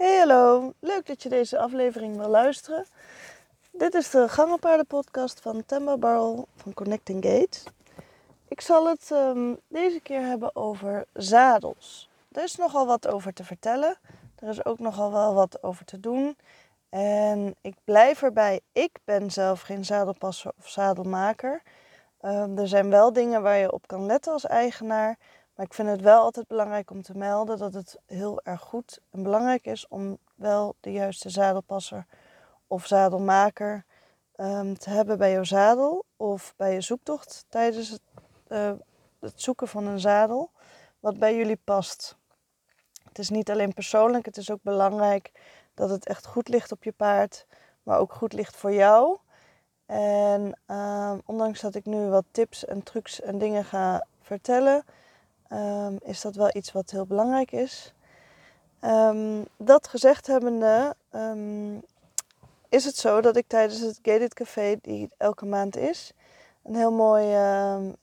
Hey hallo, leuk dat je deze aflevering wil luisteren. Dit is de Gangenpaarden-podcast van Temba Barrel van Connecting Gates. Ik zal het um, deze keer hebben over zadels. Er is nogal wat over te vertellen. Er is ook nogal wel wat over te doen. En ik blijf erbij, ik ben zelf geen zadelpasser of zadelmaker. Um, er zijn wel dingen waar je op kan letten als eigenaar. Maar ik vind het wel altijd belangrijk om te melden dat het heel erg goed en belangrijk is om wel de juiste zadelpasser of zadelmaker um, te hebben bij jouw zadel of bij je zoektocht tijdens het, uh, het zoeken van een zadel, wat bij jullie past. Het is niet alleen persoonlijk, het is ook belangrijk dat het echt goed ligt op je paard, maar ook goed ligt voor jou. En uh, ondanks dat ik nu wat tips en trucs en dingen ga vertellen, um, is dat wel iets wat heel belangrijk is. Um, dat gezegd hebbende, um, is het zo dat ik tijdens het Gated Café, die elke maand is, een heel mooi,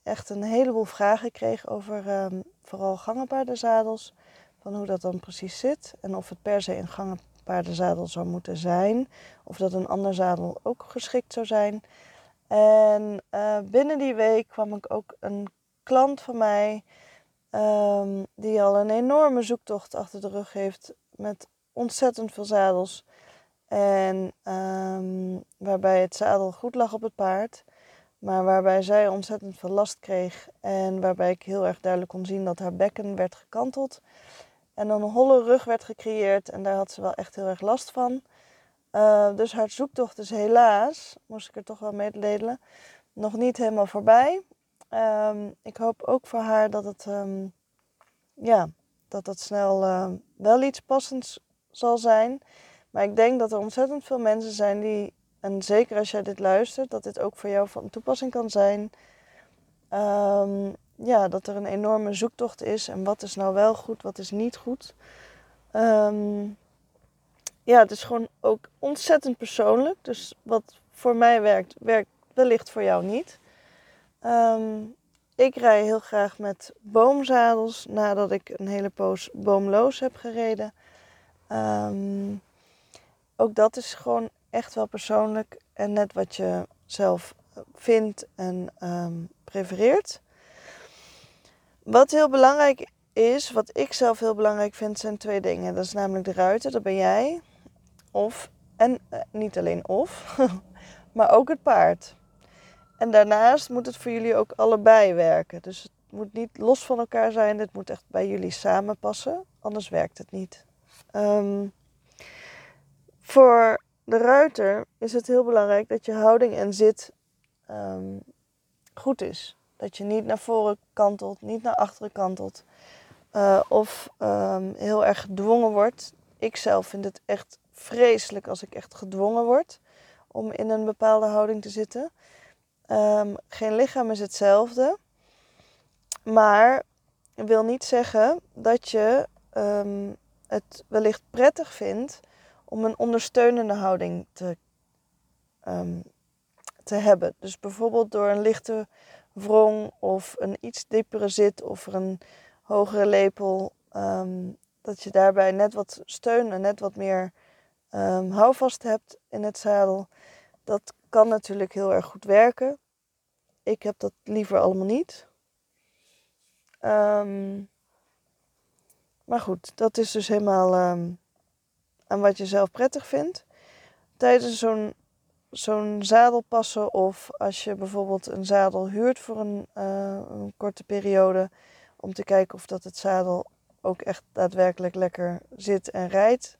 echt een heleboel vragen kreeg over vooral gangenpaardenzadels. Van hoe dat dan precies zit en of het per se een gangenpaardenzadel zou moeten zijn. Of dat een ander zadel ook geschikt zou zijn. En uh, binnen die week kwam ik ook een klant van mij Um, die al een enorme zoektocht achter de rug heeft met ontzettend veel zadels. En um, waarbij het zadel goed lag op het paard, maar waarbij zij ontzettend veel last kreeg. En waarbij ik heel erg duidelijk kon zien dat haar bekken werd gekanteld. En een holle rug werd gecreëerd en daar had ze wel echt heel erg last van. Uh, dus haar zoektocht is helaas, moest ik er toch wel mededelen, nog niet helemaal voorbij. Um, ik hoop ook voor haar dat het, um, ja, dat het snel uh, wel iets passends zal zijn. Maar ik denk dat er ontzettend veel mensen zijn die, en zeker als jij dit luistert, dat dit ook voor jou van toepassing kan zijn. Ja, dat er een enorme zoektocht is en wat is nou wel goed, wat is niet goed. ja, het is gewoon ook ontzettend persoonlijk. Dus wat voor mij werkt, werkt wellicht voor jou niet. Um, ik rij heel graag met boomzadels nadat ik een hele poos boomloos heb gereden. Um, ook dat is gewoon echt wel persoonlijk en net wat je zelf vindt en um, prefereert. Wat heel belangrijk is, wat ik zelf heel belangrijk vind, zijn twee dingen. Dat is namelijk de ruiten, dat ben jij. Of, en uh, niet alleen of, maar ook het paard. En daarnaast moet het voor jullie ook allebei werken. Dus het moet niet los van elkaar zijn. Dit moet echt bij jullie samen passen. Anders werkt het niet. Um, voor de ruiter is het heel belangrijk dat je houding en zit um, goed is. Dat je niet naar voren kantelt, niet naar achteren kantelt. Uh, of um, heel erg gedwongen wordt. Ik zelf vind het echt vreselijk als ik echt gedwongen word om in een bepaalde houding te zitten. Um, geen lichaam is hetzelfde. Maar wil niet zeggen dat je um, het wellicht prettig vindt om een ondersteunende houding te, um, te hebben. Dus bijvoorbeeld door een lichte wrong of een iets diepere zit of een hogere lepel. dat je daarbij net wat steun en net wat meer houvast hebt in het zadel. Dat kan natuurlijk heel erg goed werken. Ik heb dat liever allemaal niet. Um, maar goed, dat is dus helemaal um, aan wat je zelf prettig vindt. Tijdens zo'n zo'n zadel passen of als je bijvoorbeeld een zadel huurt voor een, uh, een, korte periode om te kijken of dat het zadel ook echt daadwerkelijk lekker zit en rijdt,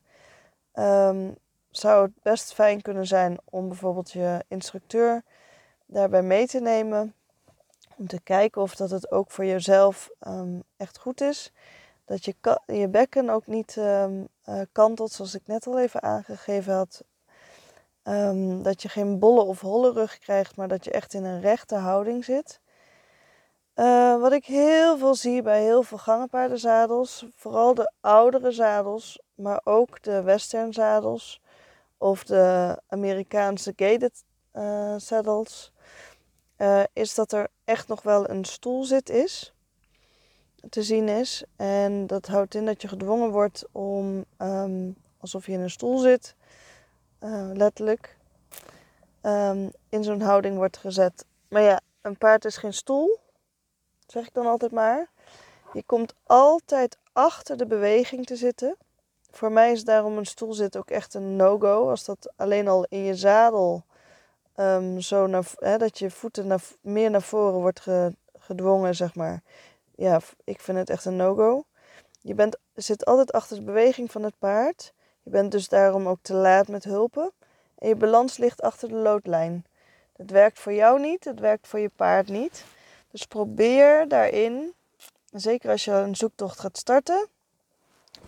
um, zou het best fijn kunnen zijn om bijvoorbeeld je instructeur daarbij mee te nemen. Om te kijken of dat het ook voor jezelf um, echt goed is. Dat je, je bekken ook niet um, uh, kantelt, zoals ik net al even aangegeven had. Um, dat je geen bolle of holle rug krijgt, maar dat je echt in een rechte houding zit. Uh, wat ik heel veel zie bij heel veel gangenpaardenzadels, vooral de oudere zadels, maar ook de westernzadels of de Amerikaanse gated uh, saddles, uh, is dat er echt nog wel een stoelzit is, te zien is. En dat houdt in dat je gedwongen wordt om um, alsof je in een stoel zit, uh, letterlijk. Um, in zo'n houding wordt gezet. Maar ja, een paard is geen stoel, zeg ik dan altijd maar. Je komt altijd achter de beweging te zitten. Voor mij is daarom een stoel zitten ook echt een no-go. Als dat alleen al in je zadel um, zo naar, hè, dat je voeten naar, meer naar voren wordt gedwongen, zeg maar. Ja, ik vind het echt een no-go. Je bent, zit altijd achter de beweging van het paard. Je bent dus daarom ook te laat met hulpen. En je balans ligt achter de loodlijn. Het werkt voor jou niet, het werkt voor je paard niet. Dus probeer daarin, zeker als je een zoektocht gaat starten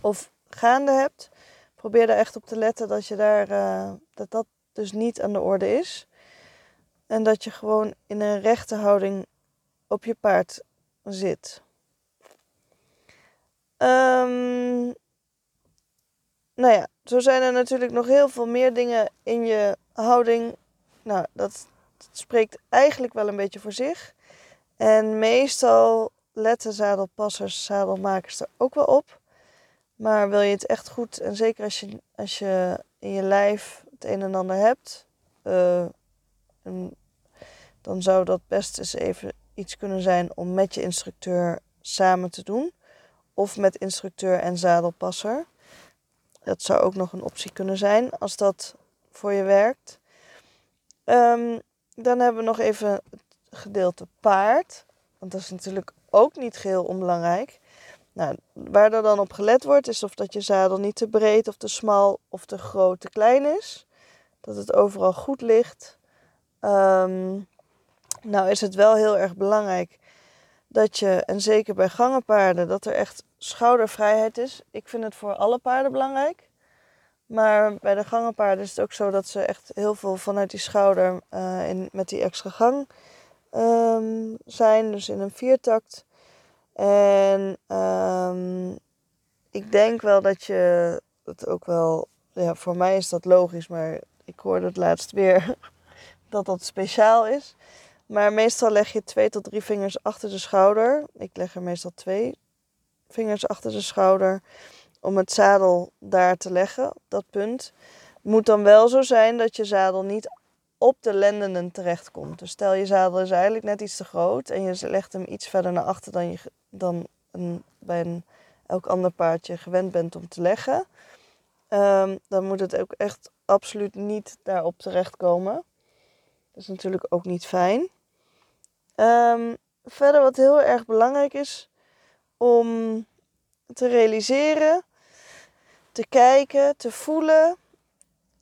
of gaande hebt, probeer daar echt op te letten dat je daar, uh, dat, dat dus niet aan de orde is. En dat je gewoon in een rechte houding op je paard zit. Um, nou ja, zo zijn er natuurlijk nog heel veel meer dingen in je houding. Nou, dat spreekt eigenlijk wel een beetje voor zich. En meestal letten zadelpassers, zadelmakers er ook wel op. Maar wil je het echt goed, en zeker als je, als je in je lijf het een en ander hebt, uh, dan zou dat best eens even iets kunnen zijn om met je instructeur samen te doen. Of met instructeur en zadelpasser. Dat zou ook nog een optie kunnen zijn als dat voor je werkt. Um, dan hebben we nog even het gedeelte paard. Want dat is natuurlijk ook niet geheel onbelangrijk. Nou, waar er dan op gelet wordt, is of dat je zadel niet te breed of te smal of te groot, te klein is. Dat het overal goed ligt. Um, nou is het wel heel erg belangrijk dat je, en zeker bij gangenpaarden, dat er echt schoudervrijheid is. Ik vind het voor alle paarden belangrijk. Maar bij de gangenpaarden is het ook zo dat ze echt heel veel vanuit die schouder uh, in, met die extra gang um, zijn. Dus in een viertakt. En um, ik denk wel dat je het ook wel. Ja, voor mij is dat logisch, maar ik hoorde het laatst weer dat dat speciaal is. Maar meestal leg je twee tot drie vingers achter de schouder. Ik leg er meestal twee vingers achter de schouder om het zadel daar te leggen, dat punt. Het moet dan wel zo zijn dat je zadel niet op de lendenen terechtkomt. Dus stel je zadel is eigenlijk net iets te groot en je legt hem iets verder naar achter dan je dan een, bij een, elk ander paardje gewend bent om te leggen. Um, dan moet het ook echt absoluut niet daarop terechtkomen. Dat is natuurlijk ook niet fijn. Um, verder wat heel erg belangrijk is om te realiseren, te kijken, te voelen.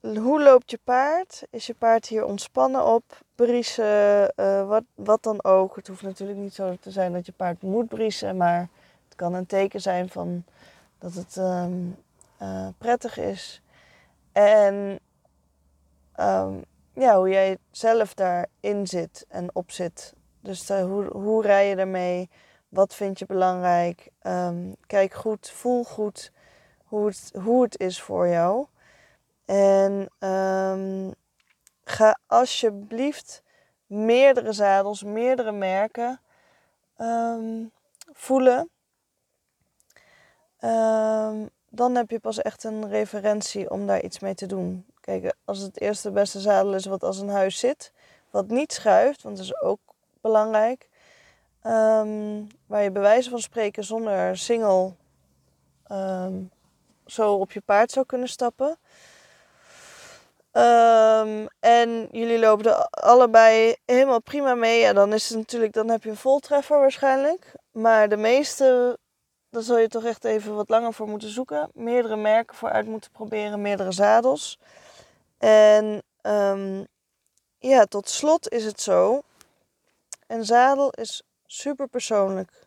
Hoe loopt je paard? Is je paard hier ontspannen op? Briezen, uh, wat, wat dan ook. Het hoeft natuurlijk niet zo te zijn dat je paard moet briezen, maar het kan een teken zijn van dat het um, uh, prettig is. En um, ja, hoe jij zelf daarin zit en op zit. Dus uh, hoe, hoe rij je ermee? Wat vind je belangrijk? Um, kijk goed, voel goed hoe hoe het is voor jou. En um, ga alsjeblieft meerdere zadels, meerdere merken um, voelen. dan heb je pas echt een referentie om daar iets mee te doen. Kijk, als het eerste beste zadel is wat als een huis zit, wat niet schuift, want dat is ook belangrijk. Um, waar je bij wijze van spreken zonder single zo op je paard zou kunnen stappen. Um, en jullie lopen er allebei helemaal prima mee. Ja, dan is het natuurlijk, dan heb je een voltreffer waarschijnlijk. Maar de meeste, daar zul je toch echt even wat langer voor moeten zoeken. Meerdere merken voor uit moeten proberen, meerdere zadels. En um, ja, tot slot is het zo. Een zadel is super persoonlijk.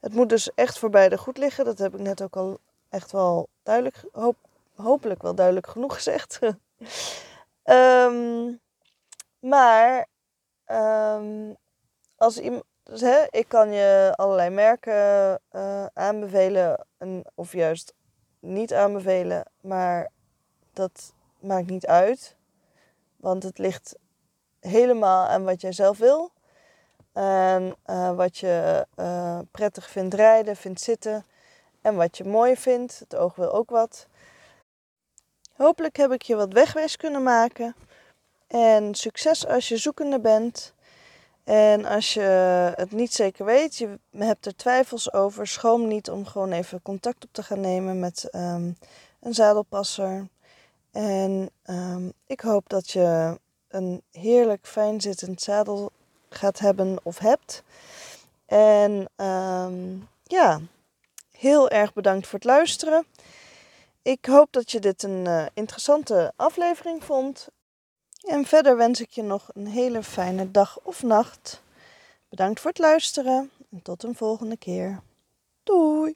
Het moet dus echt voor beide goed liggen. Dat heb ik net ook al echt wel duidelijk, hoop, hopelijk wel duidelijk genoeg gezegd. um, maar um, als dus, hè, ik kan je allerlei merken uh, aanbevelen en, of juist niet aanbevelen, maar dat maakt niet uit. Want het ligt helemaal aan wat jij zelf wil. En uh, wat je uh, prettig vindt rijden, vindt zitten. En wat je mooi vindt. Het oog wil ook wat. Hopelijk heb ik je wat wegwijs kunnen maken. En succes als je zoekende bent. En als je het niet zeker weet, je hebt er twijfels over, schroom niet om gewoon even contact op te gaan nemen met ehm, een zadelpasser. En ehm, ik hoop dat je een heerlijk fijn zittend zadel gaat hebben of hebt. En ehm, ja, heel erg bedankt voor het luisteren. Ik hoop dat je dit een uh, interessante aflevering vond. En verder wens ik je nog een hele fijne dag of nacht. Bedankt voor het luisteren en tot een volgende keer. Doei!